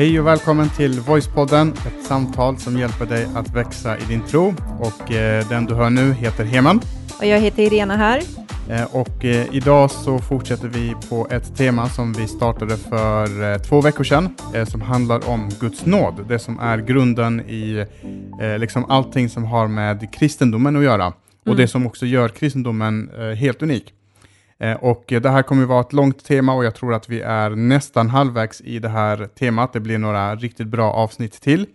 Hej och välkommen till Voicepodden, ett samtal som hjälper dig att växa i din tro. Och eh, den du hör nu heter Heman. Och jag heter Irena här. Eh, och eh, idag så fortsätter vi på ett tema som vi startade för två veckor sedan, som handlar om Guds nåd. Det som är grunden i liksom allting som har med kristendomen att göra. Och Mm. det som också gör kristendomen helt unik. Eh, och det här kommer att vara ett långt tema och jag tror att vi är nästan halvvägs i det här temat. Det blir några riktigt bra avsnitt till.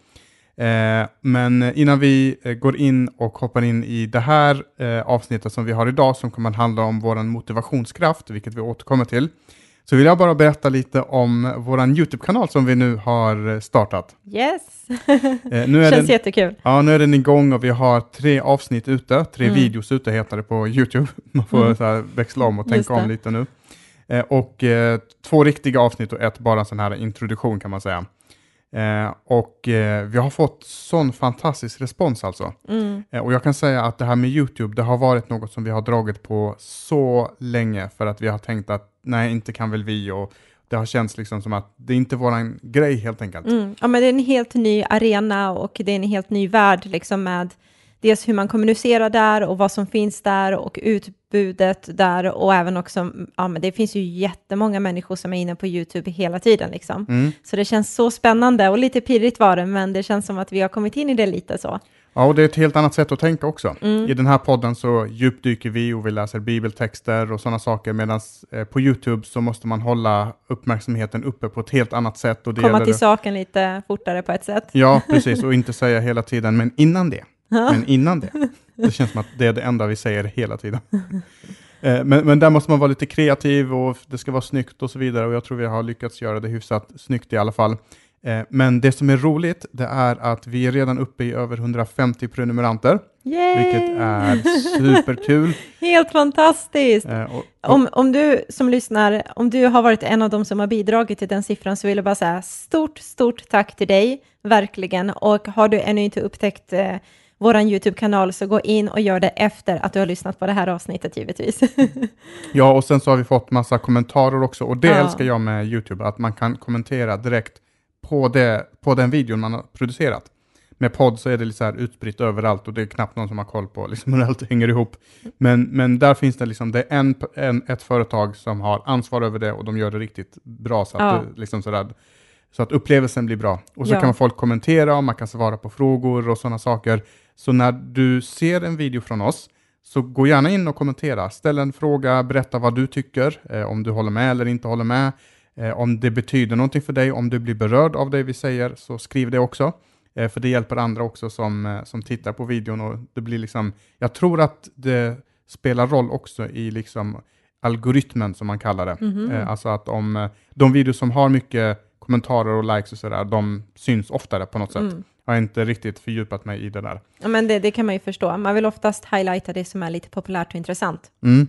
Eh, men innan vi eh, går in och hoppar in i det här avsnittet som vi har idag, som kommer att handla om vår motivationskraft, vilket vi återkommer till, så vill jag bara berätta lite om vår YouTube-kanal som vi nu har eh, startat. Yes! Eh, Nu är Känns den, jättekul. ja, nu är den igång och vi har tre avsnitt ute, tre Mm. videos ute heter det på YouTube. Man får Mm. så här växla om och tänka om lite nu. Eh, och eh, två riktiga avsnitt och ett bara en sån här introduktion kan man säga. Eh, och eh, vi har fått sån fantastisk respons alltså. Mm. Eh, och jag kan säga att det här med YouTube, det har varit något som vi har dragit på så länge för att vi har tänkt att nej, inte kan väl vi och det har känts liksom som att det är inte våran grej helt enkelt. Mm. Ja, men det är en helt ny arena och det är en helt ny värld liksom med dels hur man kommunicerar där och vad som finns där och utbudet där och även också, ja men det finns ju jättemånga människor som är inne på YouTube hela tiden liksom. Mm. Så det känns så spännande och lite pirrigt var det, men det känns som att vi har kommit in i det lite så. Ja, och det är ett helt annat sätt att tänka också. Mm. I den här podden så djupdyker vi och vi läser bibeltexter och sådana saker, medan eh, på YouTube så måste man hålla uppmärksamheten uppe på ett helt annat sätt. Och det Komma till det- saken lite fortare på ett sätt. Ja, precis, och inte säga hela tiden, men innan det. Men innan det. Det känns som att det är det enda vi säger hela tiden. Eh, Men, men där måste man vara lite kreativ och det ska vara snyggt och så vidare och jag tror vi har lyckats göra det hyfsat snyggt i alla fall. Eh, Men det som är roligt, det är att vi är redan uppe i över 150 prenumeranter, Yay! vilket är superkul. Helt fantastiskt! Eh, och- och- Om, om du som lyssnar, om du har varit en av dem som har bidragit till den siffran så vill jag bara säga stort, stort tack till dig, verkligen. Och har du ännu inte upptäckt eh, vår YouTube-kanal så gå in och gör det efter att du har lyssnat på det här avsnittet givetvis. Ja, och sen så har vi fått massa kommentarer också och det Ja. älskar jag med YouTube, att man kan kommentera direkt på, det, på den videon man har producerat. Med podd så är det lite så här utspritt överallt och det är knappt någon som har koll på liksom hur allt hänger ihop. Men, men där finns det liksom, det är en, en, ett företag som har ansvar över det och de gör det riktigt bra så att, Ja. det, liksom så där, så att upplevelsen blir bra. Och så Ja. kan folk kommentera och man kan svara på frågor och sådana saker. Så när du ser en video från oss, så gå gärna in och kommentera. Ställ en fråga, berätta vad du tycker, eh, om du håller med eller inte håller med. Eh, om det betyder någonting för dig, om du blir berörd av det vi säger, så skriv det också. Eh, för det hjälper andra också som, eh, som tittar på videon. Och det blir liksom, jag tror att det spelar roll också i liksom algoritmen som man kallar det. Mhm. Eh, alltså att om eh, de videos som har mycket kommentarer och likes och sådär, de syns oftare på något sätt. Mm. Jag har inte riktigt fördjupat mig i det där. Ja, men det, det kan man ju förstå. Man vill oftast highlighta det som är lite populärt och intressant. Mm.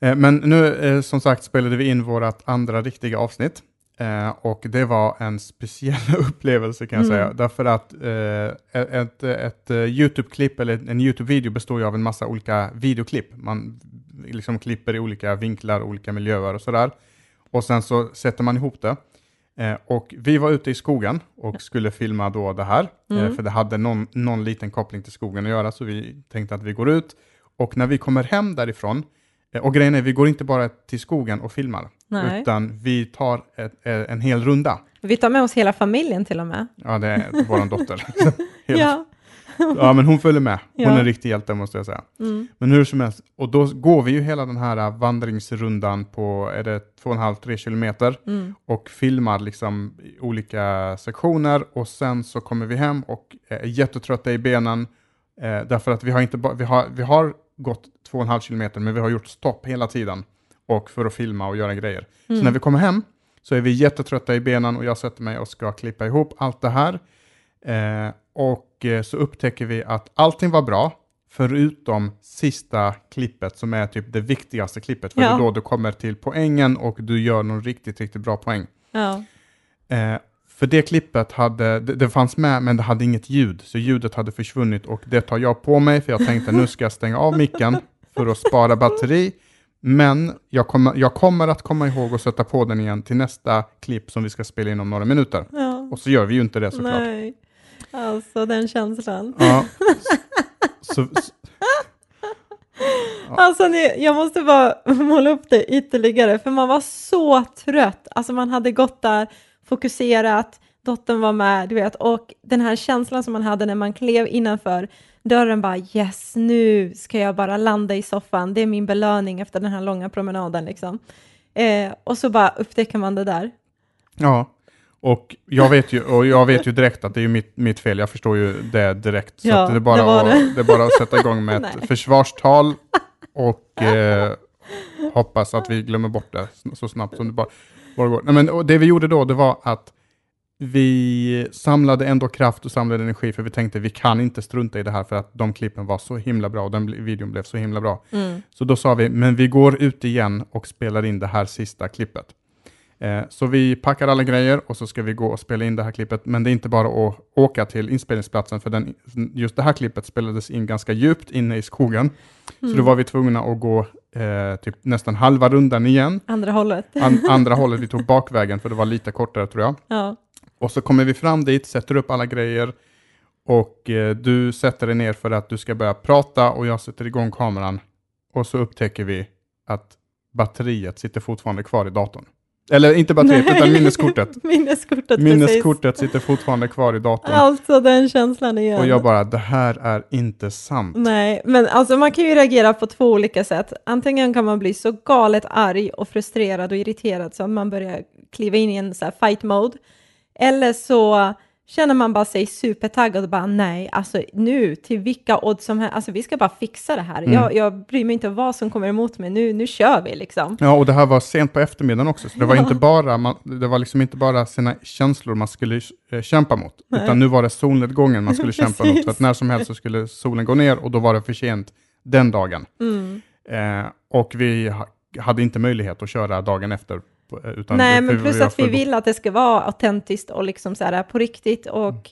Eh, Men nu, eh, som sagt, spelade vi in vårt andra riktiga avsnitt. Eh, och det var en speciell upplevelse kan jag Mm. säga. Därför att ett, ett, YouTube-klipp eller en YouTube-video består ju av en massa olika videoklipp. Man liksom klipper i olika vinklar, olika miljöer och sådär. Och sen så sätter man ihop det. Eh, och vi var ute i skogen och skulle filma då det här. Eh, Mm. för det hade någon, någon liten koppling till skogen att göra, så vi tänkte att vi går ut. Och när vi kommer hem därifrån, eh, och grejen är, vi går inte bara till skogen och filmar, Nej. utan vi tar ett, en hel runda. Vi tar med oss hela familjen till och med. Ja, det är vår dotter. Hela- Ja. ja, men hon följer med. Hon Ja. är en riktig hjälte måste jag säga. Mm. Men hur som helst, och då går vi ju hela den här äh, vandringsrundan på, är det 2,5-3 kilometer Mm. och filmar liksom olika sektioner och sen så kommer vi hem och är jättetrötta i benen eh, därför att vi har, inte vi, har, vi har gått 2,5 kilometer men vi har gjort stopp hela tiden och för att filma och göra grejer. Mm. Så när vi kommer hem så är vi jättetrötta i benen och jag sätter mig och ska klippa ihop allt det här. Eh, och eh, så upptäcker vi att allting var bra förutom sista klippet som är typ det viktigaste klippet. För Ja. det är då du kommer till poängen och du gör någon riktigt, riktigt bra poäng. Ja. Eh, för det klippet hade, det, det fanns med men det hade inget ljud, så ljudet hade försvunnit och det tar jag på mig för jag tänkte nu ska jag stänga av micken för att spara batteri. Men jag kommer, jag kommer att komma ihåg att sätta på den igen till nästa klipp som vi ska spela in om några minuter. Ja. Och så gör vi ju inte det såklart. Nej, alltså den känslan. Ja. Så, så, Alltså ni, jag måste bara måla upp det ytterligare, för man var så trött. Alltså man hade gått där, fokuserat, dottern var med, du vet, och den här känslan som man hade när man klev innanför dörren bara yes, nu ska jag bara landa i soffan, det är min belöning efter den här långa promenaden liksom. Eh, och så bara upptäcker man det där. ja. Och jag vet ju, och jag vet ju direkt att det är mitt, mitt fel, jag förstår ju det direkt. Så Ja, det, är bara det att, det. det bara att sätta igång med ett försvarstal och eh, hoppas att vi glömmer bort det så snabbt som det bara, bara går. Nej, men, och det vi gjorde då, det var att vi samlade ändå kraft och samlade energi, för vi tänkte vi kan inte strunta i det här, för att de klippen var så himla bra och den videon blev så himla bra. Mm. Så då sa vi, men vi går ut igen och spelar in det här sista klippet. Eh, så vi packar alla grejer och så ska vi gå och spela in det här klippet, men det är inte bara att åka till inspelningsplatsen, för den, just det här klippet spelades in ganska djupt inne i skogen. Så Mm. då var vi tvungna att gå eh, typ nästan halva rundan igen. Andra hållet. An, andra hållet, vi tog bakvägen för det var lite kortare tror jag. Ja. Och så kommer vi fram dit, sätter upp alla grejer och eh, du sätter dig ner för att du ska börja prata och jag sätter igång kameran. Och så upptäcker vi att batteriet sitter fortfarande kvar i datorn. Eller inte batteriet, utan minneskortet. minneskortet, precis. Minneskortet sitter fortfarande kvar i datorn. Alltså den känslan igen. Och jag bara, det här är inte sant. Nej, men alltså man kan ju reagera på två olika sätt. Antingen kan man bli så galet arg och frustrerad och irriterad så att man börjar kliva in i en så här fight mode. Eller så känner man bara sig supertaggad och bara nej, alltså nu till vilka odds som helst, alltså vi ska bara fixa det här. Mm. Jag, jag bryr mig inte vad som kommer emot mig, nu, nu kör vi liksom. Ja, och det här var sent på eftermiddagen också, så det var Ja. inte bara, man, det var liksom inte bara sina känslor man skulle eh, kämpa mot, Nej. utan nu var det solnedgången man skulle kämpa mot, för att när som helst så skulle solen gå ner och då var det för sent den dagen. Mm. Eh, och vi ha, hade inte möjlighet att köra dagen efter. Eh, Utan Nej, men plus att vi vill att det ska vara autentiskt och liksom så här på riktigt och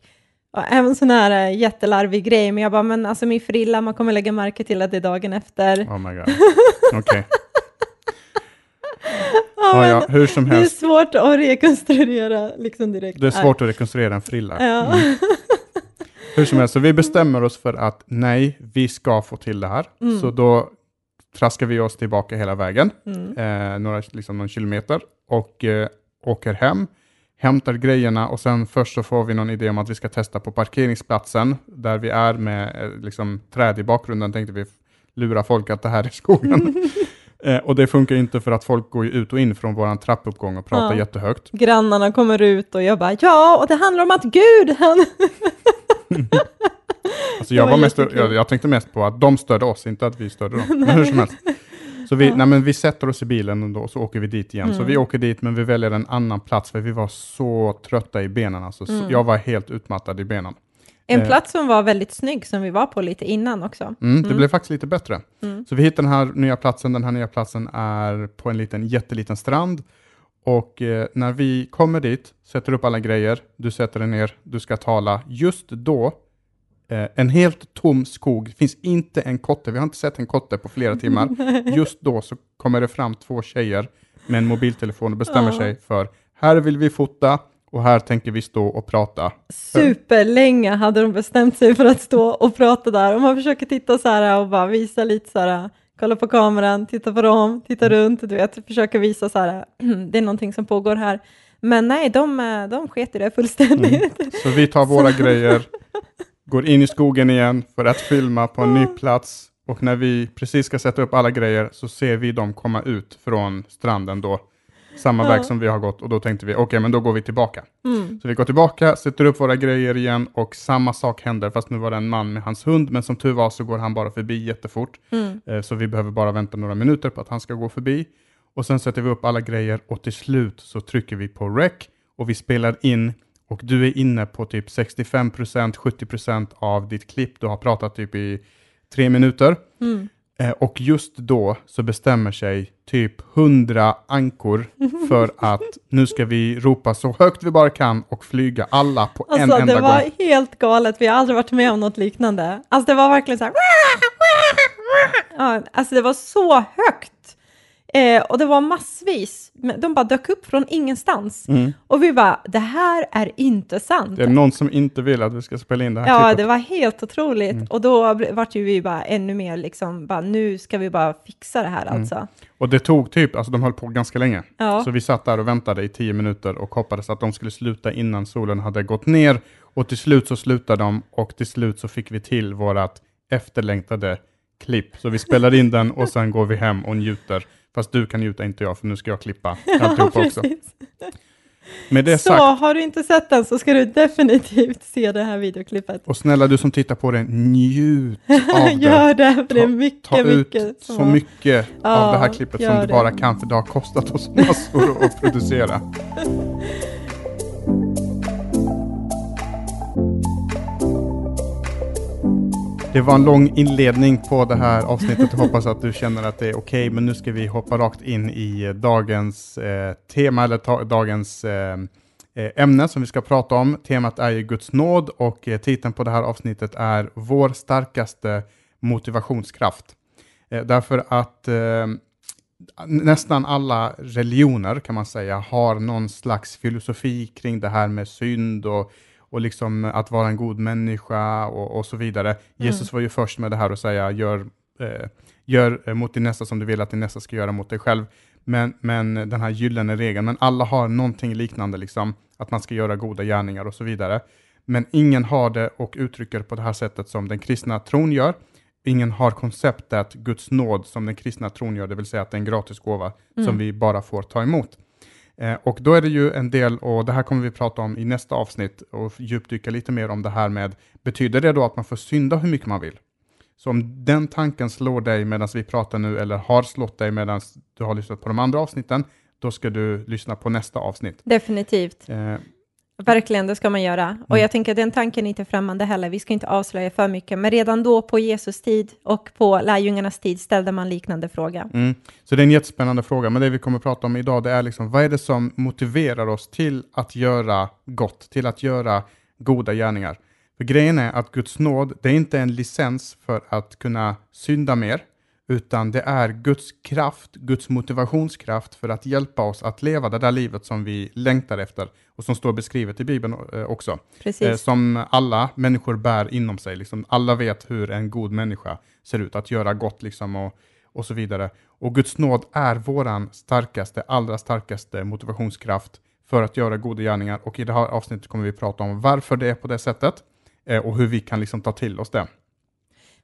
ja, även sån här äh, jättelarvig grej. Men jag bara, men alltså min frilla, man kommer lägga märke till att det är dagen efter. Oh my god. Okej. Ja, Ja, ja, hur som Det är helst. svårt att rekonstruera liksom direkt. Det är svårt att rekonstruera en frilla. Ja. Mm. Hur som helst, så vi bestämmer oss för att nej, vi ska få till det här. Mm. Så då traskar vi oss tillbaka hela vägen, Mm. eh, några, liksom någon kilometer, och eh, åker hem, hämtar grejerna och sen först så får vi någon idé om att vi ska testa på parkeringsplatsen, där vi är med eh, liksom, träd i bakgrunden, tänkte vi lura folk att det här är skogen. eh, och det funkar inte för att folk går ut och in från våran trappuppgång och pratar Ja. jättehögt. Grannarna kommer ut och jag bara, ja, och det handlar om att Gud, han... Alltså jag, var mest, jag, jag tänkte mest på att de stödde oss, inte att vi stödde dem. Men hur som helst. Så vi, nej, men vi sätter oss i bilen och då, så åker vi dit igen. Så Mm. vi åker dit, men vi väljer en annan plats, för vi var så trötta i benen. Alltså, så, Mm. jag var helt utmattad i benen. En Eh. plats som var väldigt snygg som vi var på lite innan också. Mm, det Mm. blev faktiskt lite bättre. Mm. Så vi hittar den här nya platsen. Den här nya platsen är på en liten, jätteliten strand. Och eh, när vi kommer dit, sätter upp alla grejer, du sätter dig ner, du ska tala. Just då, en helt tom skog, det finns inte en kotte, vi har inte sett en kotte på flera timmar. Just då så kommer det fram två tjejer med en mobiltelefon och bestämmer Ja. sig för, här vill vi fota och här tänker vi stå och prata. Superlänge hade de bestämt sig för att stå och prata där och man försöker titta så här och bara visa lite så här, kolla på kameran, titta på dem, titta runt, du vet, försöka visa så här, det är någonting som pågår här. Men nej, de, eh, de sket i det fullständigt. Så vi tar våra grejer, går in i skogen igen för att filma på en ny plats. Och när vi precis ska sätta upp alla grejer så ser vi dem komma ut från stranden då. Samma väg som vi har gått och då tänkte vi okej men då går vi tillbaka. Mm. Så vi går tillbaka, sätter upp våra grejer igen och samma sak händer fast nu var det en man med hans hund men som tur var så går han bara förbi jättefort. Mm. Eh, Så vi behöver bara vänta några minuter på att han ska gå förbi. Och sen sätter vi upp alla grejer och till slut så trycker vi på rec och vi spelar in och du är inne på typ 65%, 70% av ditt klipp. Du har pratat typ i tre minuter. Mm. Eh, och just då så bestämmer sig typ 100 ankor för att nu ska vi ropa så högt vi bara kan och flyga alla på en Alltså enda det var gång. helt galet, vi har aldrig varit med om något liknande. Alltså det var verkligen så här, ja, alltså det var så högt. Eh, och det var massvis, de bara dök upp från ingenstans. Mm. Och vi bara, det här är inte sant. Det är någon som inte vill att vi ska spela in det här Ja, klippet. det var helt otroligt. Mm. Och då vart ju vi bara ännu mer liksom, bara, nu ska vi bara fixa det här Mm. alltså. Och det tog typ, alltså de höll på ganska länge. Ja. Så vi satt där och väntade i tio minuter och hoppades att de skulle sluta innan solen hade gått ner. Och till slut så slutade de och till slut så fick vi till vårat efterlängtade klipp. Så vi spelar in den och sen går vi hem och njuter. Fast du kan njuta, inte jag, för nu ska jag klippa alltihopa också. Med det Så sagt, har du inte sett den så ska du definitivt se det här videoklippet. och snälla du som tittar på det, njut av det. Gör det, för det är Ta- mycket, Ta ut mycket. som så mycket av Ja, det här klippet som du det. bara kan, för det har kostat oss massor att producera. Det var en lång inledning på det här avsnittet. Jag hoppas att du känner att det är okej, men nu ska vi hoppa rakt in i eh, dagens eh, tema, eller ta, dagens eh, eh, ämne som vi ska prata om. Temat är ju Guds nåd och eh, titeln på det här avsnittet är Vår starkaste motivationskraft. Eh, därför att eh, nästan alla religioner kan man säga har någon slags filosofi kring det här med synd och, och liksom att vara en god människa och, och så vidare. Jesus var ju först med det här att säga gör, eh, gör eh, mot din nästa som du vill att din nästa ska göra mot dig själv. Men, men den här gyllene regeln, men alla har någonting liknande, liksom, att man ska göra goda gärningar och så vidare. Men ingen har det och uttrycker på det här sättet som den kristna tron gör. Ingen har konceptet Guds nåd som den kristna tron gör, det vill säga att det är en gratis gåva som vi bara får ta emot. Eh, och då är det ju en del, och det här kommer vi prata om i nästa avsnitt, och djupdyka lite mer om det här med, betyder det då att man får synda hur mycket man vill? Så om den tanken slår dig medan vi pratar nu, eller har slått dig medan du har lyssnat på de andra avsnitten, då ska du lyssna på nästa avsnitt. Definitivt. Eh, Verkligen, det ska man göra. Mm. Och jag tänker att den tanken är inte främmande heller. Vi ska inte avslöja för mycket, men redan då på Jesus tid och på lärjungarnas tid ställde man liknande fråga. Mm. Så det är en jättespännande fråga, men det vi kommer att prata om idag, det är liksom, vad är det som motiverar oss till att göra gott, till att göra goda gärningar? För grejen är att Guds nåd, det är inte en licens för att kunna synda mer, utan det är Guds kraft, Guds motivationskraft för att hjälpa oss att leva det där livet som vi längtar efter och som står beskrivet i Bibeln eh, också. Eh, Precis. som alla människor bär inom sig. Liksom, alla vet hur en god människa ser ut, att göra gott liksom, och, och så vidare. Och Guds nåd är våran starkaste, allra starkaste motivationskraft för att göra goda gärningar. Och i det här avsnittet kommer vi prata om varför det är på det sättet eh, och hur vi kan liksom ta till oss det.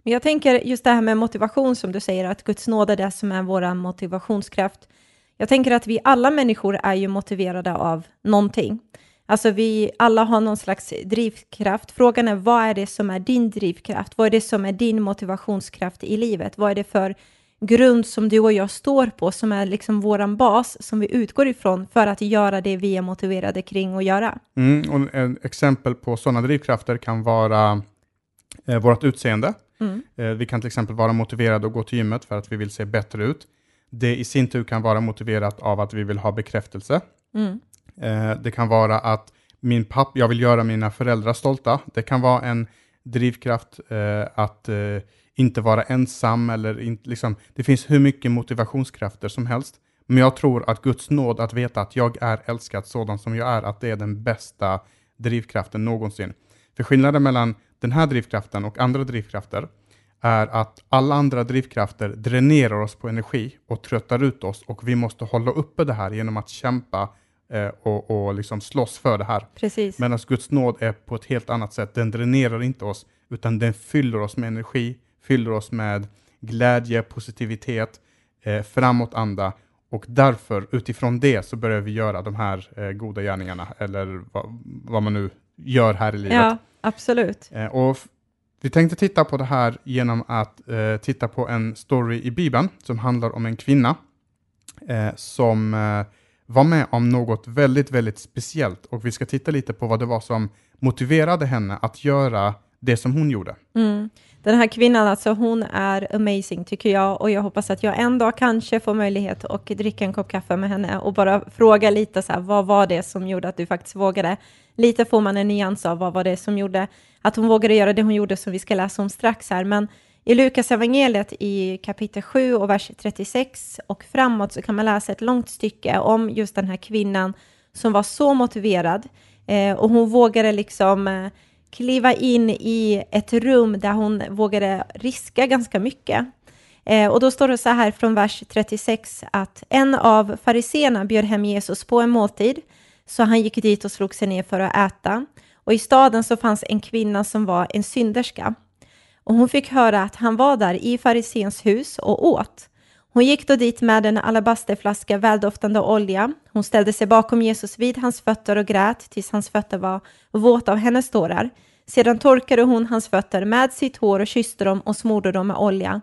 Men jag tänker just det här med motivation som du säger, att Guds nåd är det som är vår motivationskraft. Jag tänker att vi alla människor är ju motiverade av någonting. Alltså vi alla har någon slags drivkraft. Frågan är vad är det som är din drivkraft? Vad är det som är din motivationskraft i livet? Vad är det för grund som du och jag står på som är liksom våran bas som vi utgår ifrån för att göra det vi är motiverade kring att göra? Mm, och exempel på sådana drivkrafter kan vara eh, vårt utseende. Mm. Eh, vi kan till exempel vara motiverade att gå till gymmet för att vi vill se bättre ut. Det i sin tur kan vara motiverat av att vi vill ha bekräftelse. Mm. Eh, det kan vara att min papp, jag vill göra mina föräldrar stolta. Det kan vara en drivkraft eh, att inte vara ensam eller in, liksom, det finns hur mycket motivationskrafter som helst. Men jag tror att Guds nåd att veta att jag är älskad sådan som jag är, att det är den bästa drivkraften någonsin. För skillnaden mellan den här drivkraften och andra drivkrafter är att alla andra drivkrafter dränerar oss på energi och tröttar ut oss och vi måste hålla uppe det här genom att kämpa eh, och, och liksom slåss för det här. Precis. Medan Guds nåd är på ett helt annat sätt. Den dränerar inte oss, utan den fyller oss med energi, fyller oss med glädje, positivitet, eh, framåtanda. Och därför, utifrån det, så börjar vi göra de här eh, goda gärningarna, eller vad, vad man nu gör här i livet. Ja, absolut. Eh, och vi tänkte titta på det här genom att eh, titta på en story i Bibeln som handlar om en kvinna eh, som eh, var med om något väldigt, väldigt speciellt. Och vi ska titta lite på vad det var som motiverade henne att göra det som hon gjorde. Mm. Den här kvinnan, alltså hon är amazing tycker jag och jag hoppas att jag en dag kanske får möjlighet att dricka en kopp kaffe med henne och bara fråga lite så här, vad var det som gjorde att du faktiskt vågade? Lite får man en nyans av vad var det som gjorde att hon vågade göra det hon gjorde som vi ska läsa om strax här, men I Lukas evangeliet i kapitel 7 och vers 36 och framåt så kan man läsa ett långt stycke om just den här kvinnan som var så motiverad eh, och hon vågade liksom eh, kliva in i ett rum där hon vågade riska ganska mycket. Eh, och då står det så här från vers 36 att en av fariseerna bjöd hem Jesus på en måltid, så han gick dit och slog sig ner för att äta. Och i staden så fanns en kvinna som var en synderska. Och hon fick höra att han var där i farisens hus och åt. Hon gick då dit med en alabasterflaska väldoftande olja. Hon ställde sig bakom Jesus vid hans fötter och grät tills hans fötter var våta av hennes tårar. Sedan torkade hon hans fötter med sitt hår och kysste dem och smorde dem med olja.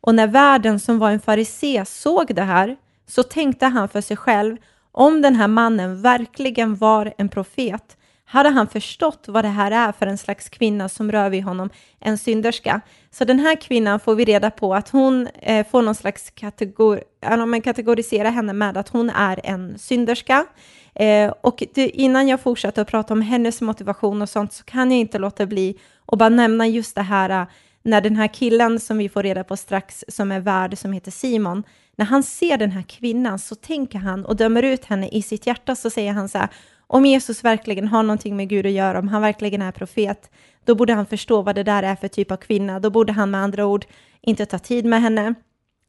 Och när värden som var en farisé såg det här så tänkte han för sig själv om den här mannen verkligen var en profet hade han förstått vad det här är för en slags kvinna som rör vid honom, en synderska. Så den här kvinnan får vi reda på att hon eh, får någon slags kategor, ja, man kategorisera henne med att hon är en synderska. Eh, och det, innan jag fortsätter att prata om hennes motivation och sånt så kan jag inte låta bli att bara nämna just det här eh, när den här killen som vi får reda på strax, som är värd, som heter Simon, när han ser den här kvinnan så tänker han och dömer ut henne i sitt hjärta, så säger han så här, om Jesus verkligen har någonting med Gud att göra, om han verkligen är profet, då borde han förstå vad det där är för typ av kvinna. Då borde han med andra ord inte ta tid med henne.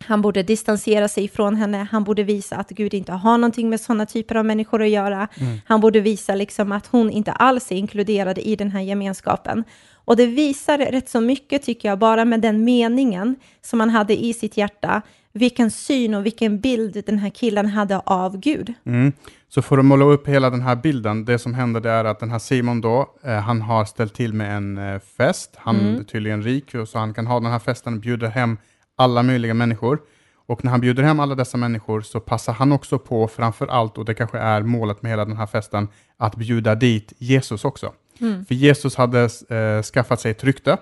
Han borde distansera sig från henne. Han borde visa att Gud inte har någonting med sådana typer av människor att göra. Mm. Han borde visa liksom att hon inte alls är inkluderad i den här gemenskapen. Och det visar rätt så mycket, tycker jag, bara med den meningen som han hade i sitt hjärta, vilken syn och vilken bild den här killen hade av Gud. Mm. Så för att måla upp hela den här bilden, det som händer är att den här Simon då, eh, han har ställt till med en eh, fest, han mm. är tydligen rik, så han kan ha den här festen och bjuder hem alla möjliga människor. Och när han bjuder hem alla dessa människor så passar han också på, framför allt, och det kanske är målet med hela den här festen, att bjuda dit Jesus också. Mm. För Jesus hade eh, skaffat sig ett rykte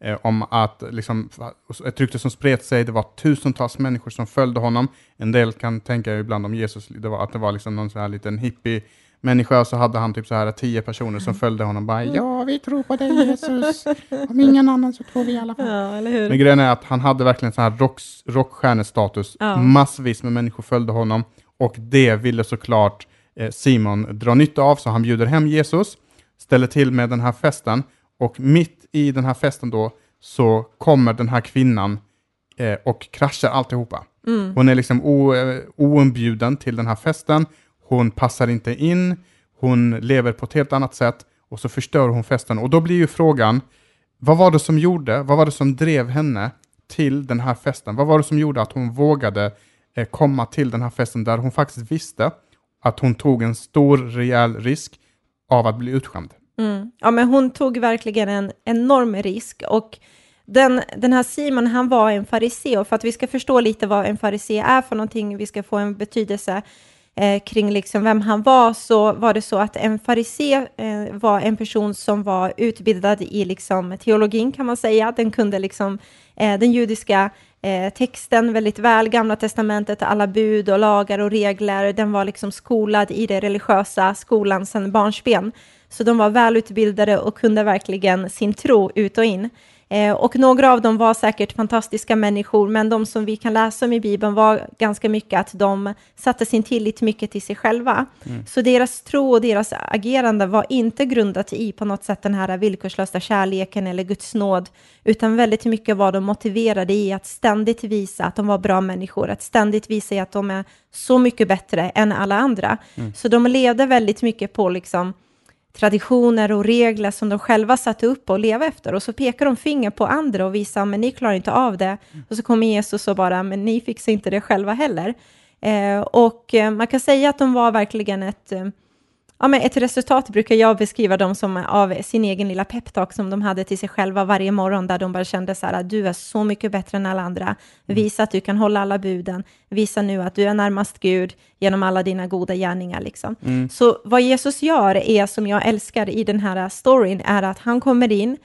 eh, om att, liksom, ett rykte som spred sig, det var tusentals människor som följde honom. En del kan tänka ibland om Jesus, det var, att det var liksom någon sån här liten hippie människa så hade han typ så här tio personer som följde honom bara ja vi tror på dig Jesus, om ingen annan så tror vi i alla fall. Ja, Men grejen är att han hade verkligen så här rock, rockstjärnestatus, ja. massvis med människor följde honom och det ville såklart eh, Simon dra nytta av så han bjuder hem Jesus, ställer till med den här festen och mitt i den här festen då så kommer den här kvinnan eh, och kraschar alltihopa. Mm. Hon är liksom o, eh, oinbjuden till den här festen hon passar inte in, hon lever på ett helt annat sätt och så förstör hon festen. Och då blir ju frågan, vad var det som gjorde, vad var det som drev henne till den här festen? Vad var det som gjorde att hon vågade eh, komma till den här festen där hon faktiskt visste att hon tog en stor rejäl risk av att bli utskämd? Mm. Ja, men hon tog verkligen en enorm risk och den, den här Simon, han var en farisé och för att vi ska förstå lite vad en farisé är för någonting, vi ska få en betydelse, eh, kring liksom vem han var så var det så att en farisé eh, var en person som var utbildad i liksom teologin kan man säga. Den kunde liksom eh, den judiska eh, texten väldigt väl, Gamla Testamentet, alla bud och lagar och regler. Den var liksom skolad i det religiösa skolan sedan barnsben. Så de var välutbildade och kunde verkligen sin tro ut och in. Eh, och några av dem var säkert fantastiska människor, men de som vi kan läsa om i Bibeln var ganska mycket att de satte sin tillit mycket till sig själva. Mm. Så deras tro och deras agerande var inte grundat i på något sätt den här villkorslösa kärleken eller Guds nåd, utan väldigt mycket var de motiverade i att ständigt visa att de var bra människor, att ständigt visa att de är så mycket bättre än alla andra. Mm. Så de levde väldigt mycket på liksom traditioner och regler som de själva satte upp och leva efter. Och så pekar de finger på andra och visar, men ni klarar inte av det. Och så kommer Jesus och bara, men ni fixar inte det själva heller. Eh, och eh, man kan säga att de var verkligen ett eh, ja, men ett resultat brukar jag beskriva dem som av sin egen lilla peptalk som de hade till sig själva varje morgon, där de bara kände så här, du är så mycket bättre än alla andra. Visa att du kan hålla alla buden. Visa nu att du är närmast Gud genom alla dina goda gärningar. Liksom. Mm. Så vad Jesus gör är, som jag älskar i den här storyn, är att han kommer in,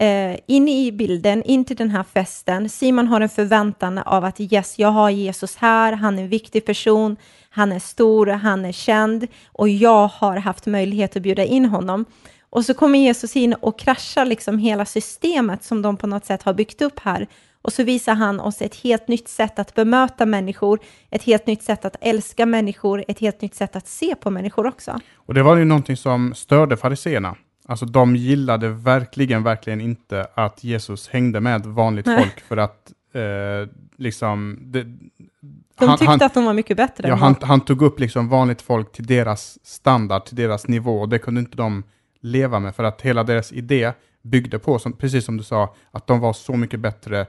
eh, in i bilden, in till den här festen. Simon har en förväntan av att yes, jag har Jesus här, han är en viktig person, han är stor, han är känd och jag har haft möjlighet att bjuda in honom. Och så kommer Jesus in och kraschar liksom hela systemet som de på något sätt har byggt upp här. Och så visar han oss ett helt nytt sätt att bemöta människor, ett helt nytt sätt att älska människor, ett helt nytt sätt att se på människor också. Och det var ju någonting som störde fariseerna. Alltså de gillade verkligen, verkligen inte att Jesus hängde med vanligt Nej. folk för att eh, liksom... Det, De han- tyckte han- att de var mycket bättre Ja, han, han tog upp liksom vanligt folk till deras standard, till deras nivå och det kunde inte de leva med för att hela deras idé byggde på, som, precis som du sa, att de var så mycket bättre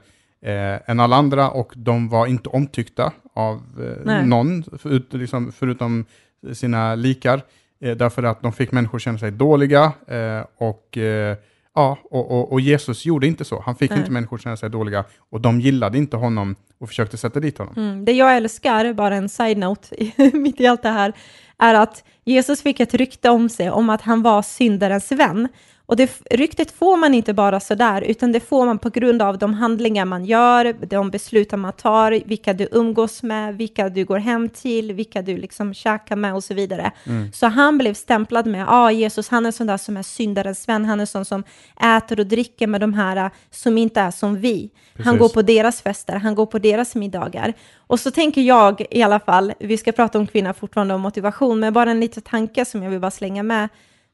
eh, än alla andra och de var inte omtyckta av eh, någon, förut, liksom, förutom sina likar, eh, därför att de fick människor känna sig dåliga eh, och eh, Ja, och, och, och Jesus gjorde inte så. Han fick Nej. inte människor känna sig dåliga och de gillade inte honom och försökte sätta dit honom. Mm. Det jag älskar, bara en side-note mitt i allt det här, är att Jesus fick ett rykte om sig om att han var syndarens vän. Och det ryktet får man inte bara sådär, utan det får man på grund av de handlingar man gör, de beslut man tar, vilka du umgås med, vilka du går hem till, vilka du liksom käkar med och så vidare. Så han blev stämplad med, ja ah, Jesus han är sån där som är syndarens vän, han är sån som äter och dricker med de här äh, som inte är som vi. Han Precis. går på deras fester, han går på deras middagar. Och så tänker jag i alla fall, vi ska prata om kvinnor fortfarande om motivation, men bara en liten tanke som jag vill bara slänga med,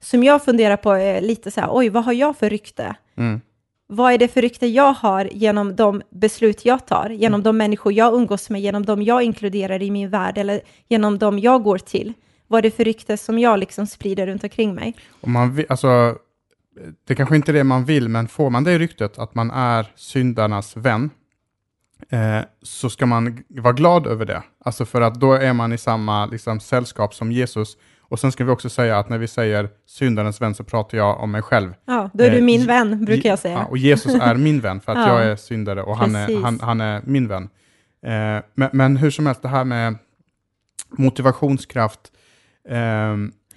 som jag funderar på är lite så här, oj, vad har jag för rykte? Mm. Vad är det för rykte jag har genom de beslut jag tar, genom de människor jag umgås med, genom de jag inkluderar i min värld eller genom de jag går till? Vad är det för rykte som jag liksom sprider runt omkring mig? Och man vill, alltså, det kanske inte är det man vill, men får man det ryktet att man är syndarnas vän, eh, så ska man vara glad över det. Alltså för att då är man i samma liksom, sällskap som Jesus. Och sen ska vi också säga att när vi säger syndarens vän så pratar jag om mig själv. Ja, då är du Eh, min vän, brukar jag säga. Ja, och Jesus är min vän för att Ja. jag är syndare och han är, han, han är min vän. Eh, men, men hur som helst, det här med motivationskraft.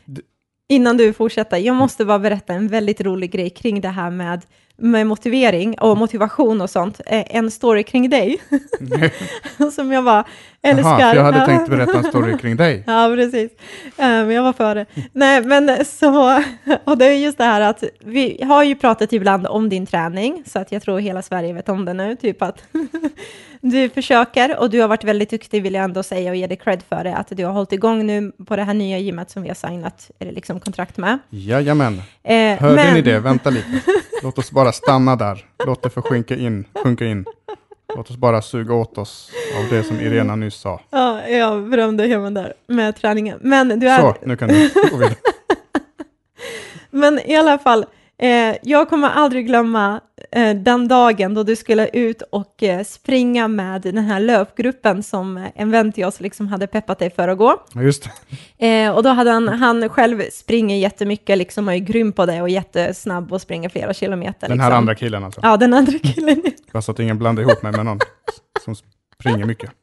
d- Innan du fortsätter, jag måste bara berätta en väldigt rolig grej kring det här med, med motivering och motivation och sånt. Eh, En story kring dig, som jag bara älskar. Jaha, för jag hade Ja. tänkt berätta en story kring dig. Ja, precis. Eh, Men jag var före. Nej, men så, och det är just det här att vi har ju pratat ibland om din träning, så att jag tror hela Sverige vet om det nu, typ att du försöker och du har varit väldigt duktig vill jag ändå säga och ge dig cred för det, att du har hållit igång nu på det här nya gymmet som vi har signat eller liksom kontrakt med. Jajamän. Eh, Hörde men- ni det? Vänta lite. Låt oss bara stanna där. Låt det få sjunka in. Sjunka in. Låt oss bara suga åt oss av det som Irena nyss sa. Ja, jag berömde hemma där med träningen. Men du är, Så, nu kan du gå vidare. Men i alla fall, eh, jag kommer aldrig glömma eh, den dagen då du skulle ut och eh, springa med den här löpgruppen som en vän till oss liksom hade peppat dig för att gå. Just. Eh, och då hade han, han själv springer jättemycket, liksom och är grym på det och jättesnabb och springer flera kilometer. Den här liksom. andra killen alltså. Ja, den andra killen. Bara så att ingen blandar ihop mig med någon som springer mycket.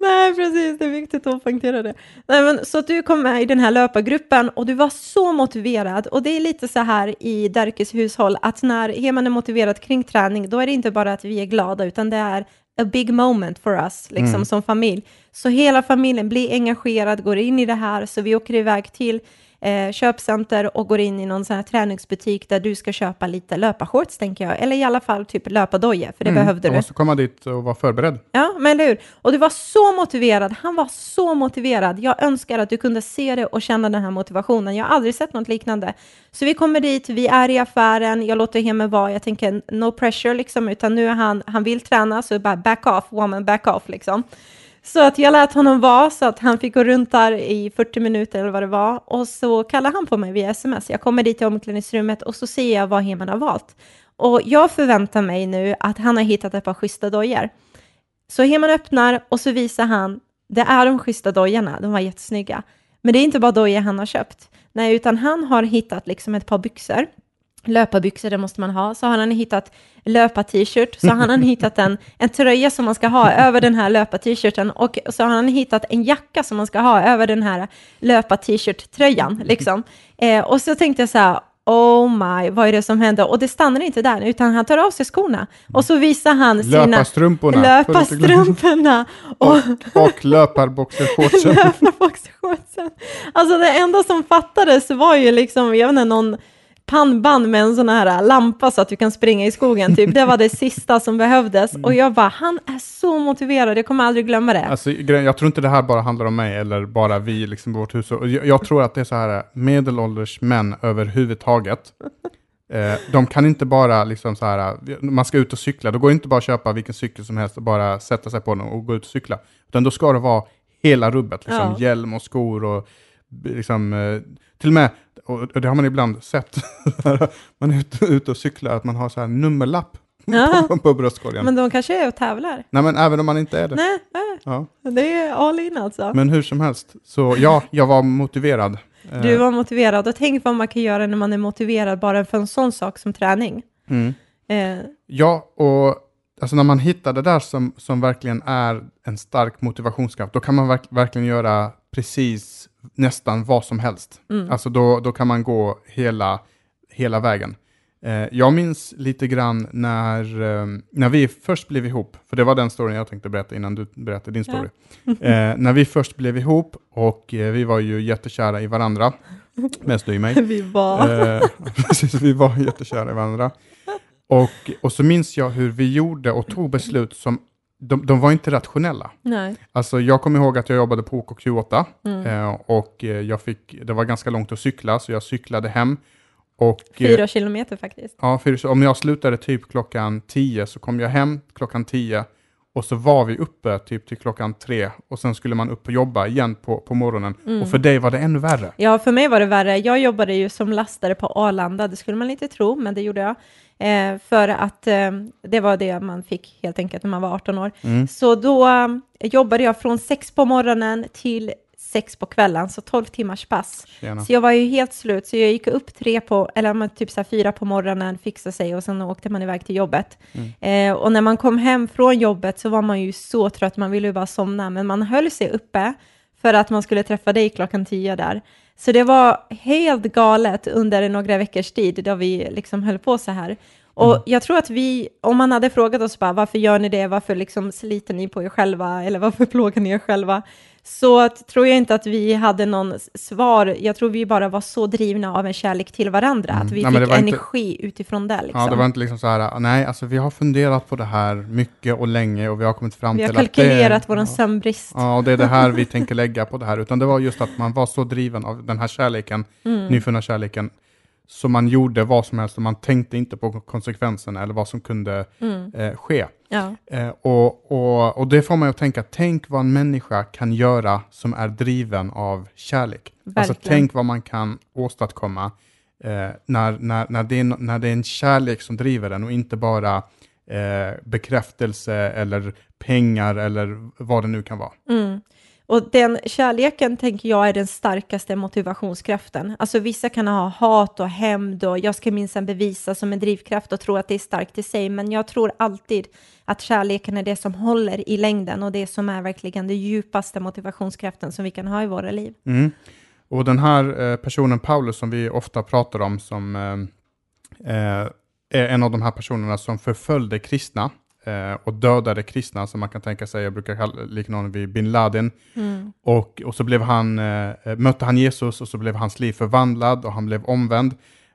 Nej, precis, det är viktigt att poängtera det. Nej, men, så att du kom med i den här löpargruppen och du var så motiverad. Och det är lite så här i Derkes hushåll, att när Heman är motiverad kring träning, då är det inte bara att vi är glada, utan det är a big moment for us, liksom Mm. som familj. Så hela familjen blir engagerad, går in i det här, så vi åker iväg till eh, köpcenter och går in i någon sån här träningsbutik där du ska köpa lite löparshorts, tänker jag. Eller i alla fall typ löpardojor, för det Mm, behövde jag du. måste komma dit och vara förberedd. Ja, men eller hur? Och du var så motiverad. Han var så motiverad. Jag önskar att du kunde se det och känna den här motivationen. Jag har aldrig sett något liknande. Så vi kommer dit, vi är i affären, jag låter hemma vara, jag tänker no pressure liksom, utan nu är han, han vill träna, så bara back off, woman, back off liksom. Så att jag lät honom vara så att han fick gå runt där i 40 minuter eller vad det var. Och så kallar han på mig via sms. Jag kommer dit till omklädningsrummet och så ser jag vad Heman har valt. Och jag förväntar mig nu att han har hittat ett par schyssta dojor. Så Heman öppnar och så visar han, det är de schyssta dojorna, de var jättesnygga. Men det är inte bara dojor han har köpt. Nej, utan han har hittat liksom ett par byxor. Löparbyxor, det måste man ha. Så har han hittat löpar-t-shirt. Så har han hittat en, en tröja som man ska ha över den här löpar-t-shirten. Och så har han hittat en jacka som man ska ha över den här löpar-t-shirt-tröjan. Liksom. Eh, och så tänkte jag så här, oh my, vad är det som händer? Och det stannar inte där, utan han tar av sig skorna och så visar han sina Löparstrumporna. löparstrumporna och, och löparboxershortsen. löparboxershortsen. Alltså det enda som fattades var ju liksom, jag vet inte, någon pannband med en sån här lampa så att du kan springa i skogen. Typ. Det var det sista som behövdes. Och jag bara, han är så motiverad, jag kommer aldrig glömma det. Alltså, jag tror inte det här bara handlar om mig eller bara vi liksom, vårt hus. Jag, jag tror att det är så här, medelålders män överhuvudtaget. Eh, de kan inte bara liksom så här, man ska ut och cykla, då går det inte bara att köpa vilken cykel som helst och bara sätta sig på den och gå ut och cykla. Utan då ska det vara hela rubbet, liksom ja. hjälm och skor och liksom, eh, till och med och det har man ibland sett, man är ute, ute och cyklar, att man har så här nummerlapp ja. på, på bröstkorgen. Men de kanske är och tävlar? Nej, men även om man inte är det. Nej, nej. Ja. det är all in alltså. Men hur som helst, så ja, jag var motiverad. Du var motiverad, och tänk vad man kan göra när man är motiverad bara för en sån sak som träning. Mm. Eh. Ja, och alltså när man hittar det där som, som verkligen är en stark motivationskraft, då kan man verk, verkligen göra precis nästan vad som helst. Mm. Alltså då, då kan man gå hela, hela vägen. Eh, jag minns lite grann när, eh, när vi först blev ihop, för det var den storyn jag tänkte berätta innan du berättade din story. Ja. eh, när vi först blev ihop och eh, vi var ju jättekära i varandra, mest du i mig. Vi var. Eh, precis, vi var jättekära i varandra. Och, och så minns jag hur vi gjorde och tog beslut som de, de var inte rationella. Nej. Alltså jag kommer ihåg att jag jobbade på OKQ8 mm. eh, och eh, jag fick, det var ganska långt att cykla så jag cyklade hem. Och, eh, fyra kilometer faktiskt. Ja, fyra, om jag slutade typ klockan tio så kom jag hem klockan tio och så var vi uppe typ till klockan tre och sen skulle man upp och jobba igen på, på morgonen. Mm. Och för dig var det ännu värre. Ja, för mig var det värre. Jag jobbade ju som lastare på Arlanda, det skulle man inte tro, men det gjorde jag. Eh, för att eh, det var det man fick helt enkelt när man var 18 år. Mm. Så då eh, jobbade jag från sex på morgonen till sex på kvällen, så 12 timmars pass. Tjena. Så jag var ju helt slut, så jag gick upp tre på, eller typ så fyra på morgonen, fixade sig och sen åkte man iväg till jobbet. Mm. Eh, och när man kom hem från jobbet så var man ju så trött, man ville ju bara somna, men man höll sig uppe för att man skulle träffa dig klockan tio där. Så det var helt galet under några veckors tid då vi liksom höll på så här. Och mm. jag tror att vi, om man hade frågat oss bara varför gör ni det, varför liksom sliter ni på er själva eller varför plågar ni er själva, så tror jag inte att vi hade någon svar. Jag tror vi bara var så drivna av en kärlek till varandra, mm. att vi nej, fick energi inte... utifrån det. Liksom. Ja, det var inte liksom så här, nej, alltså vi har funderat på det här mycket och länge och vi har kommit fram till att Vi har kalkylerat vår ja, sömnbrist. Ja, och det är det här vi tänker lägga på det här, utan det var just att man var så driven av den här kärleken, mm. nyfunna kärleken, så man gjorde vad som helst och man tänkte inte på konsekvenserna eller vad som kunde mm. eh, ske. Ja. Eh, och, och, och det får man att tänka, tänk vad en människa kan göra som är driven av kärlek. Alltså, Verkligen. Alltså tänk vad man kan åstadkomma eh, när, när, när, det är, när det är en kärlek som driver en och inte bara eh, bekräftelse eller pengar eller vad det nu kan vara. Mm. Och den kärleken tänker jag är den starkaste motivationskraften. Alltså vissa kan ha hat och hämnd och jag ska minsann bevisa som en drivkraft och tro att det är starkt i sig, men jag tror alltid att kärleken är det som håller i längden och det som är verkligen den djupaste motivationskraften som vi kan ha i våra liv. Mm. Och den här eh, personen Paulus som vi ofta pratar om som eh, eh är en av de här personerna som förföljde kristna eh, och dödade kristna, som man kan tänka sig, jag brukar kalla, likna honom vid bin Laden. Mm. Och, och så blev han, eh, mötte han Jesus och så blev hans liv förvandlad och han blev omvänd.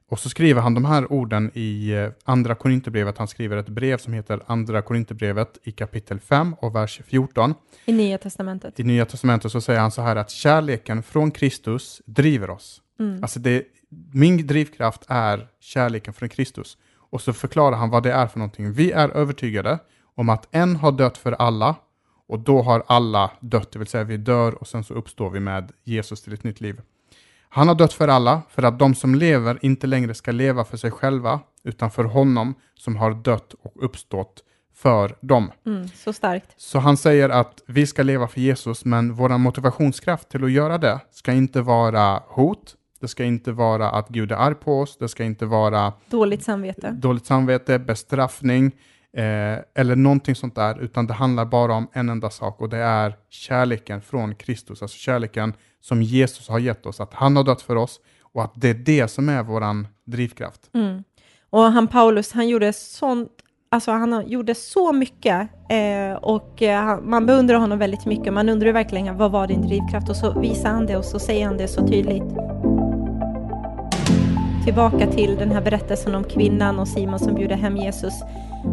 Och så skriver han de här orden i eh, Andra Korinthierbrevet. Han skriver ett brev som heter Andra Korinthierbrevet i kapitel 5 och vers 14. I Nya Testamentet. I Nya Testamentet så säger han så här att kärleken från Kristus driver oss. Mm. Alltså det, min drivkraft är kärleken från Kristus. Och så förklarar han vad det är för någonting. Vi är övertygade om att en har dött för alla och då har alla dött, det vill säga vi dör och sen så uppstår vi med Jesus till ett nytt liv. Han har dött för alla, för att de som lever inte längre ska leva för sig själva, utan för honom som har dött och uppstått för dem. Mm, så starkt. Så han säger att vi ska leva för Jesus, men vår motivationskraft till att göra det ska inte vara hot, det ska inte vara att Gud är arg på oss, det ska inte vara dåligt samvete, dåligt samvete bestraffning eh, eller någonting sånt där, utan det handlar bara om en enda sak och det är kärleken från Kristus, alltså kärleken som Jesus har gett oss, att han har dött för oss och att det är det som är våran drivkraft. Mm. Och han Paulus, han gjorde sånt, alltså han gjorde så mycket eh, och eh, man beundrar honom väldigt mycket. Man undrar verkligen vad var din drivkraft och så visar han det och så säger han det så tydligt. Tillbaka till den här berättelsen om kvinnan och Simon som bjuder hem Jesus.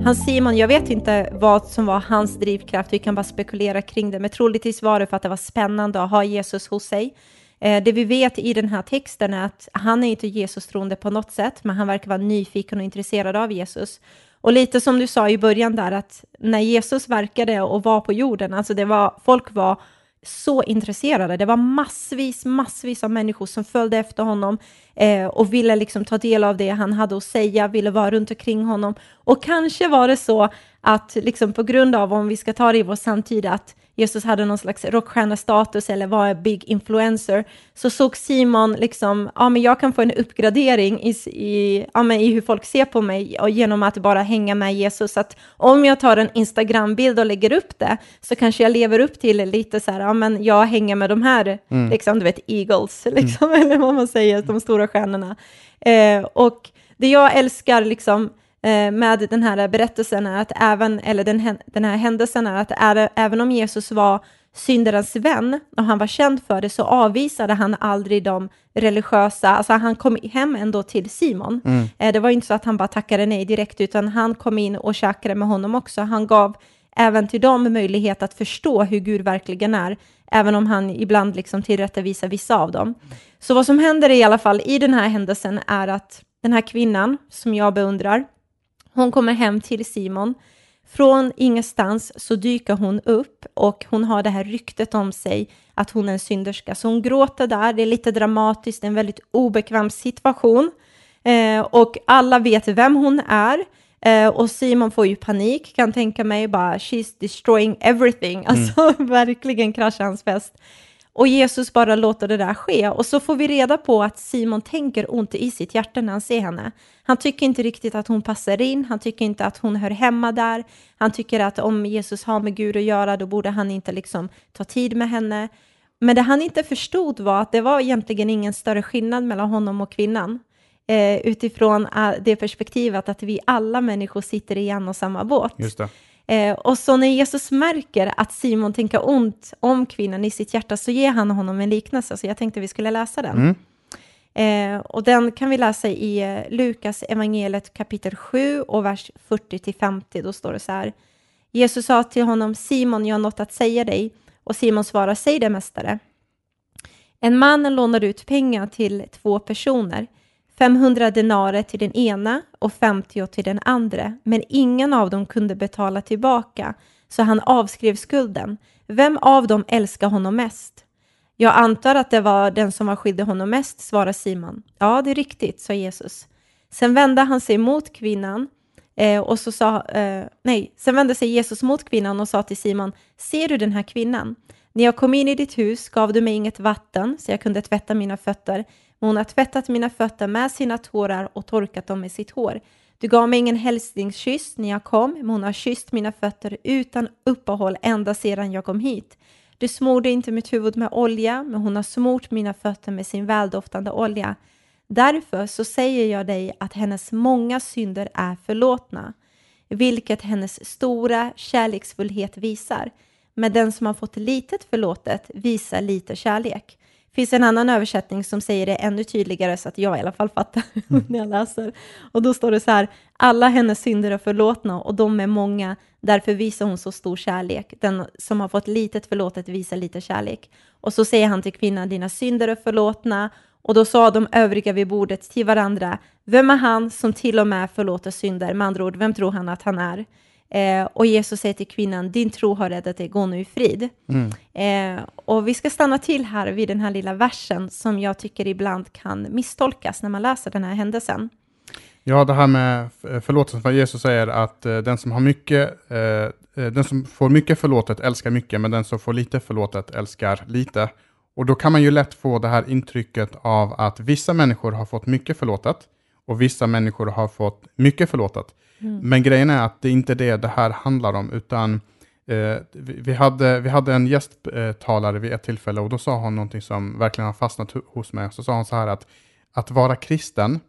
Han Simon, jag vet inte vad som var hans drivkraft, vi kan bara spekulera kring det, men troligtvis var det för att det var spännande att ha Jesus hos sig. Eh, det vi vet i den här texten är att han är inte Jesus troende på något sätt, men han verkar vara nyfiken och intresserad av Jesus. Och lite som du sa i början där, att när Jesus verkade och var på jorden, alltså det var, folk var så intresserade. Det var massvis, massvis av människor som följde efter honom eh, och ville liksom ta del av det han hade att säga, ville vara runt omkring honom. Och kanske var det så att liksom på grund av, om vi ska ta det i vår samtid, att Jesus hade någon slags rockstjärnestatus eller var en big influencer, så såg Simon liksom, ja men jag kan få en uppgradering i, i, ja, men i hur folk ser på mig och genom att bara hänga med Jesus. Att om jag tar en Instagram-bild och lägger upp det, så kanske jag lever upp till lite så här, ja men jag hänger med de här, mm. liksom du vet Eagles, liksom, mm. eller vad man säger, de stora stjärnorna. Eh, och det jag älskar liksom, med den här berättelsen är att även, eller den, den här händelsen är att är, även om Jesus var syndarens vän och han var känd för det så avvisade han aldrig de religiösa, alltså han kom hem ändå till Simon. Mm. Eh, det var inte så att han bara tackade nej direkt utan han kom in och käkade med honom också. Han gav även till dem möjlighet att förstå hur Gud verkligen är, även om han ibland liksom tillrättavisar vissa av dem. Så vad som händer i alla fall i den här händelsen är att den här kvinnan som jag beundrar, hon kommer hem till Simon. Från ingenstans så dyker hon upp och hon har det här ryktet om sig att hon är en synderska. Så hon gråter där, det är lite dramatiskt, en väldigt obekväm situation. Eh, och alla vet vem hon är. Eh, och Simon får ju panik, kan tänka mig, bara she's destroying everything. Alltså mm. verkligen kraschar hans fest. Och Jesus bara låter det där ske. Och så får vi reda på att Simon tänker ont i sitt hjärta när han ser henne. Han tycker inte riktigt att hon passar in, han tycker inte att hon hör hemma där. Han tycker att om Jesus har med Gud att göra, då borde han inte liksom ta tid med henne. Men det han inte förstod var att det var egentligen ingen större skillnad mellan honom och kvinnan. Eh, utifrån eh, det perspektivet att vi alla människor sitter i en och samma båt. Just det. Eh, och så när Jesus märker att Simon tänker ont om kvinnan i sitt hjärta så ger han honom en liknelse, så jag tänkte vi skulle läsa den. Mm. Eh, och den kan vi läsa i eh, Lukas evangeliet kapitel 7 och vers 40-50. Då står det så här. Jesus sa till honom, Simon, jag har något att säga dig. Och Simon svarar, säg det mästare. En man lånade ut pengar till två personer. 500 denarer till den ena och 50 till den andra, men ingen av dem kunde betala tillbaka, så han avskrev skulden. Vem av dem älskar honom mest? Jag antar att det var den som var skyldig honom mest, svarar Simon. Ja, det är riktigt, sa Jesus. Sen vände han sig mot kvinnan eh, och så sa, eh, nej, sen vände sig Jesus mot kvinnan och sa till Simon, ser du den här kvinnan? När jag kom in i ditt hus gav du mig inget vatten så jag kunde tvätta mina fötter, hon har tvättat mina fötter med sina tårar och torkat dem med sitt hår. Du gav mig ingen hälsningskyss när jag kom, men hon har kysst mina fötter utan uppehåll ända sedan jag kom hit. Du smorde inte mitt huvud med olja, men hon har smort mina fötter med sin väldoftande olja. Därför så säger jag dig att hennes många synder är förlåtna, vilket hennes stora kärleksfullhet visar. Men den som har fått litet förlåtet visar lite kärlek finns en annan översättning som säger det ännu tydligare så att jag i alla fall fattar mm. när jag läser. Och då står det så här, alla hennes synder är förlåtna och de är många, därför visar hon så stor kärlek. Den som har fått litet förlåtet visar lite kärlek. Och så säger han till kvinnan, dina synder är förlåtna. Och då sa de övriga vid bordet till varandra, vem är han som till och med förlåter synder? Med andra ord, vem tror han att han är? Eh, och Jesus säger till kvinnan, din tro har räddat dig, gå nu i frid. Mm. Eh, och vi ska stanna till här vid den här lilla versen som jag tycker ibland kan misstolkas när man läser den här händelsen. Ja, det här med förlåtelsen, vad Jesus säger att eh, den som har mycket, eh, eh, den som får mycket förlåtet älskar mycket, men den som får lite förlåtet älskar lite. Och då kan man ju lätt få det här intrycket av att vissa människor har fått mycket förlåtet och vissa människor har fått mycket förlåtet. Mm. Men grejen är att det är inte det det här handlar om, utan eh, vi, hade, vi hade en gästtalare vid ett tillfälle och då sa hon någonting som verkligen har fastnat hos mig. Så sa hon så här att att vara kristen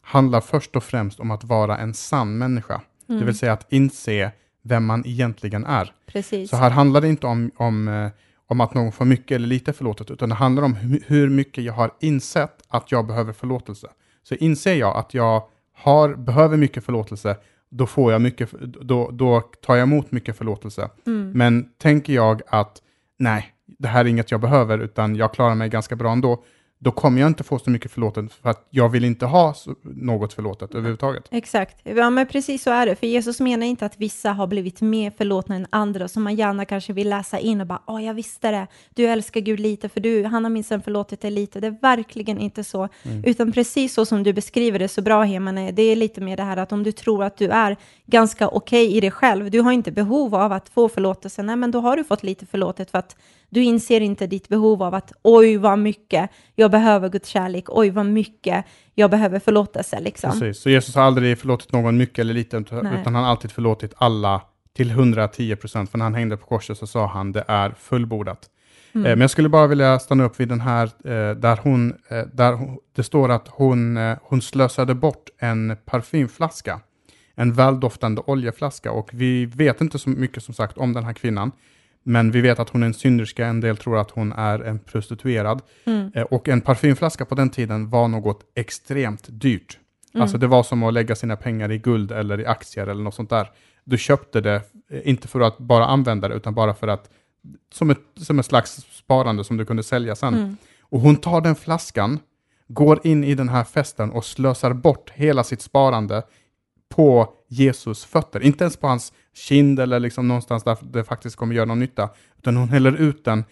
handlar först och främst om att vara en sann människa. Mm. Det vill säga att inse vem man egentligen är. Precis. Så här handlar det inte om, om, eh, om att någon får mycket eller lite förlåtet, utan det handlar om hu- hur mycket jag har insett att jag behöver förlåtelse. Så inser jag att jag har, behöver mycket förlåtelse, då, får jag mycket, då, då tar jag emot mycket förlåtelse. Mm. Men tänker jag att nej, det här är inget jag behöver, utan jag klarar mig ganska bra ändå, då kommer jag inte få så mycket förlåtet, för att jag vill inte ha något förlåtet överhuvudtaget. Exakt, ja men precis så är det. För Jesus menar inte att vissa har blivit mer förlåtna än andra, som man gärna kanske vill läsa in och bara, åh jag visste det, du älskar Gud lite, för du, han har minsann förlåtit dig lite. Det är verkligen inte så, utan precis så som du beskriver det så bra Hemane, det är lite mer det här att om du tror att du är ganska okej i dig själv, du har inte behov av att få förlåtelse, nej men då har du fått lite förlåtet för att du inser inte ditt behov av att oj vad mycket jag behöver Guds kärlek, oj vad mycket jag behöver förlåtelse liksom. Precis, så Jesus har aldrig förlåtit någon mycket eller lite, utan Nej. han har alltid förlåtit alla till 110 procent. För när han hängde på korset så sa han det är fullbordat. Mm. Eh, men jag skulle bara vilja stanna upp vid den här, eh, där, hon, eh, där hon, det står att hon, eh, hon slösade bort en parfymflaska, en väldoftande oljeflaska. Och vi vet inte så mycket som sagt om den här kvinnan. Men vi vet att hon är en synderska, en del tror att hon är en prostituerad. Mm. Eh, Och en parfymflaska på den tiden var något extremt dyrt. Mm. Alltså det var som att lägga sina pengar i guld eller i aktier eller något sånt där. Du köpte det, eh, inte för att bara använda det, utan bara för att, som ett, som ett slags sparande som du kunde sälja sen. Mm. Och hon tar den flaskan, går in i den här festen och slösar bort hela sitt sparande på Jesus fötter. Inte ens på hans kind eller liksom någonstans där det faktiskt kommer göra någon nytta, utan hon häller ut den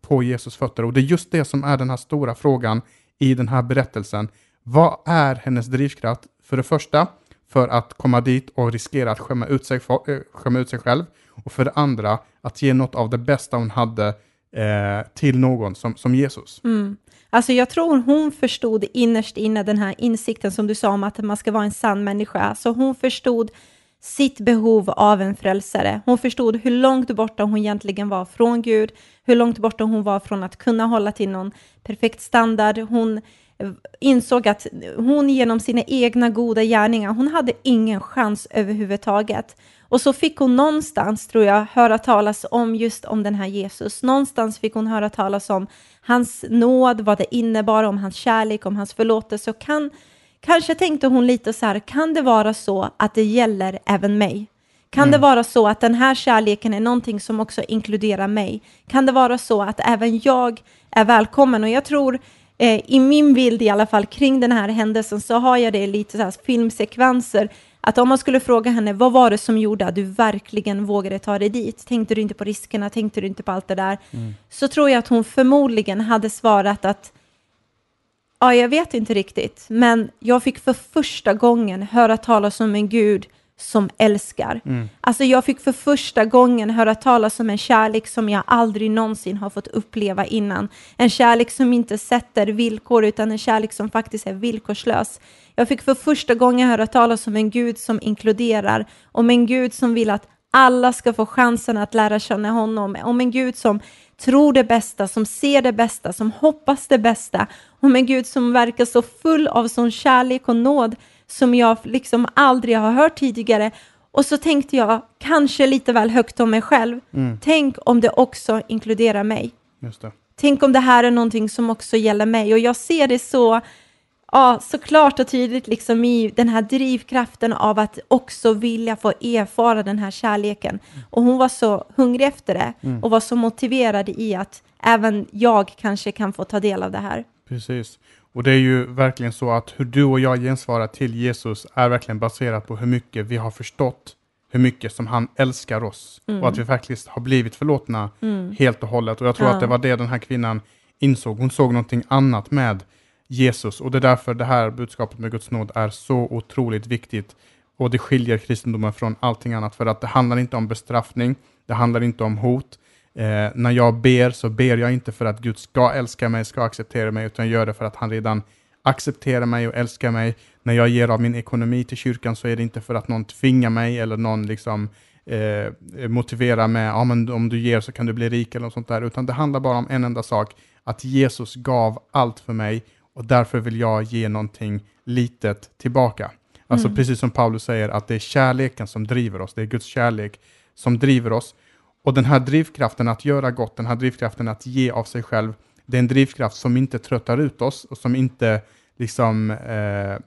på Jesus fötter. Och det är just det som är den här stora frågan i den här berättelsen. Vad är hennes drivkraft? För det första, för att komma dit och riskera att skämma ut sig, eh, skämma ut sig själv. Och för det andra, att ge något av det bästa hon hade eh, till någon som, som Jesus. Mm. Alltså jag tror hon förstod innerst inne den här insikten som du sa om att man ska vara en sann människa. Så hon förstod sitt behov av en frälsare. Hon förstod hur långt borta hon egentligen var från Gud, hur långt borta hon var från att kunna hålla till någon perfekt standard. Hon insåg att hon genom sina egna goda gärningar, hon hade ingen chans överhuvudtaget. Och så fick hon någonstans, tror jag, höra talas om just om den här Jesus. Någonstans fick hon höra talas om hans nåd, vad det innebar, om hans kärlek, om hans förlåtelse. Och kan, kanske tänkte hon lite så här, kan det vara så att det gäller även mig? Kan det vara så att den här kärleken är någonting som också inkluderar mig? Kan det vara så att även jag är välkommen? Och jag tror, eh, i min bild i alla fall, kring den här händelsen så har jag det lite så här filmsekvenser. Att om man skulle fråga henne, vad var det som gjorde att du verkligen vågade ta dig dit? Tänkte du inte på riskerna? Tänkte du inte på allt det där? Så tror jag att hon förmodligen hade svarat att Ja, jag vet inte riktigt, men jag fick för första gången höra talas om en Gud som älskar. Alltså jag fick för första gången höra talas om en kärlek som jag aldrig någonsin har fått uppleva innan. En kärlek som inte sätter villkor, utan en kärlek som faktiskt är villkorslös. Jag fick för första gången höra talas om en Gud som inkluderar, om en Gud som vill att alla ska få chansen att lära känna honom, om en Gud som tror det bästa, som ser det bästa, som hoppas det bästa, om en Gud som verkar så full av sån kärlek och nåd som jag liksom aldrig har hört tidigare. Och så tänkte jag, kanske lite väl högt om mig själv, tänk om det också inkluderar mig. Tänk om det här är någonting som också gäller mig. Och jag ser det så, ja, så klart och tydligt liksom i den här drivkraften av att också vilja få erfara den här kärleken. Och hon var så hungrig efter det och var så motiverad i att även jag kanske kan få ta del av det här. Precis. Och det är ju verkligen så att hur du och jag gensvarar till Jesus är verkligen baserat på hur mycket vi har förstått hur mycket som han älskar oss och att vi faktiskt har blivit förlåtna helt och hållet. Och jag tror Ja. att det var det den här kvinnan insåg. Hon såg någonting annat med Jesus och det är därför det här budskapet med Guds nåd är så otroligt viktigt och det skiljer kristendomen från allting annat för att det handlar inte om bestraffning, det handlar inte om hot. Eh, när jag ber så ber jag inte för att Gud ska älska mig, ska acceptera mig, utan jag gör det för att han redan accepterar mig och älskar mig. När jag ger av min ekonomi till kyrkan så är det inte för att någon tvingar mig eller någon liksom eh, motiverar med ah, men om du ger så kan du bli rik eller något sånt där, utan det handlar bara om en enda sak, att Jesus gav allt för mig och därför vill jag ge någonting litet tillbaka. Alltså Mm. precis som Paulus säger att det är kärleken som driver oss, det är Guds kärlek som driver oss. Och den här drivkraften att göra gott, den här drivkraften att ge av sig själv, det är en drivkraft som inte tröttar ut oss och som inte liksom eh,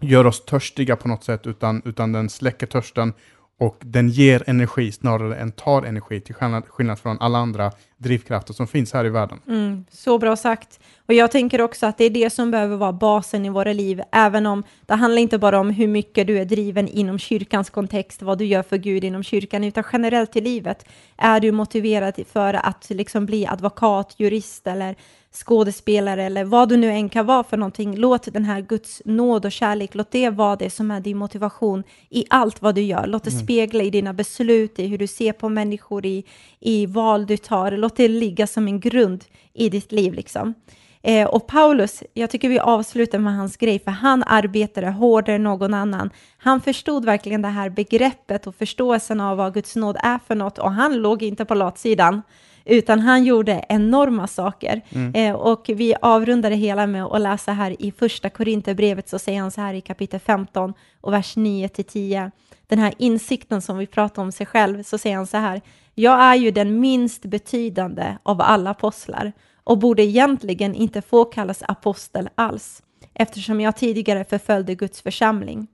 gör oss törstiga på något sätt, utan, utan den släcker törsten och den ger energi snarare än tar energi, till skillnad, från alla andra drivkrafter som finns här i världen. Mm, så bra sagt. Och jag tänker också att det är det som behöver vara basen i våra liv, även om det handlar inte bara om hur mycket du är driven inom kyrkans kontext, vad du gör för Gud inom kyrkan, utan generellt i livet. Är du motiverad för att liksom bli advokat, jurist eller skådespelare eller vad du nu än kan vara för någonting, låt den här Guds nåd och kärlek, låt det vara det som är din motivation i allt vad du gör. Låt det spegla i dina beslut, i hur du ser på människor, i, i val du tar. Låt det ligga som en grund i ditt liv. Liksom. Eh, och Paulus, jag tycker vi avslutar med hans grej, för han arbetade hårdare än någon annan. Han förstod verkligen det här begreppet och förståelsen av vad Guds nåd är för något och han låg inte på latsidan utan han gjorde enorma saker. Eh, och vi avrundar det hela med att läsa här i första Korinthierbrevet så säger han så här i kapitel 15 och vers 9 till 10. Den här insikten som vi pratar om sig själv, så säger han så här. Jag är ju den minst betydande av alla apostlar och borde egentligen inte få kallas apostel alls, eftersom jag tidigare förföljde Guds församling.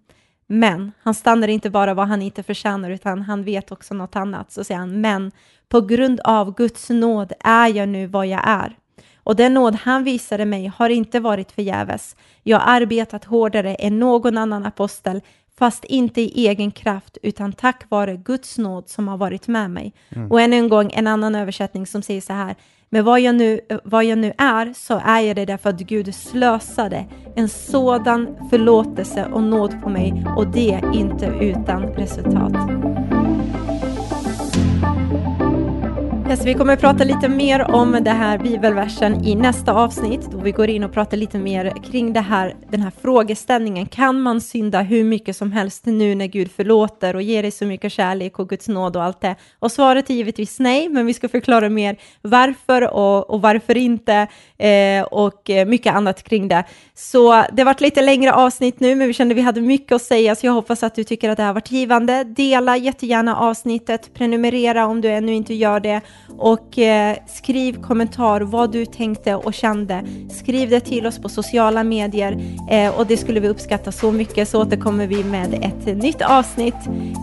Men han stannar inte bara vad han inte förtjänar, utan han vet också något annat. Så säger han, men på grund av Guds nåd är jag nu vad jag är. Och den nåd han visade mig har inte varit förgäves. Jag har arbetat hårdare än någon annan apostel, fast inte i egen kraft, utan tack vare Guds nåd som har varit med mig. Och än en gång en annan översättning som säger så här, men vad jag, nu, vad jag nu är så är jag det därför att Gud slösade en sådan förlåtelse och nåd på mig och det inte utan resultat. Yes, vi kommer att prata lite mer om det här bibelversen i nästa avsnitt då vi går in och pratar lite mer kring det här, den här frågeställningen. Kan man synda hur mycket som helst nu när Gud förlåter och ger dig så mycket kärlek och Guds nåd och allt det? Och svaret är givetvis nej, men vi ska förklara mer varför och, och varför inte eh, och eh, mycket annat kring det. Så det har varit lite längre avsnitt nu, men vi kände att vi hade mycket att säga, så jag hoppas att du tycker att det har varit givande. Dela jättegärna avsnittet, prenumerera om du ännu inte gör det och eh, skriv kommentar vad du tänkte och kände. Skriv det till oss på sociala medier eh, och det skulle vi uppskatta så mycket så återkommer vi med ett nytt avsnitt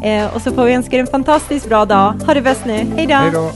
eh, och så får vi önska er en fantastiskt bra dag. Ha det bäst nu. Hej då! Hej då!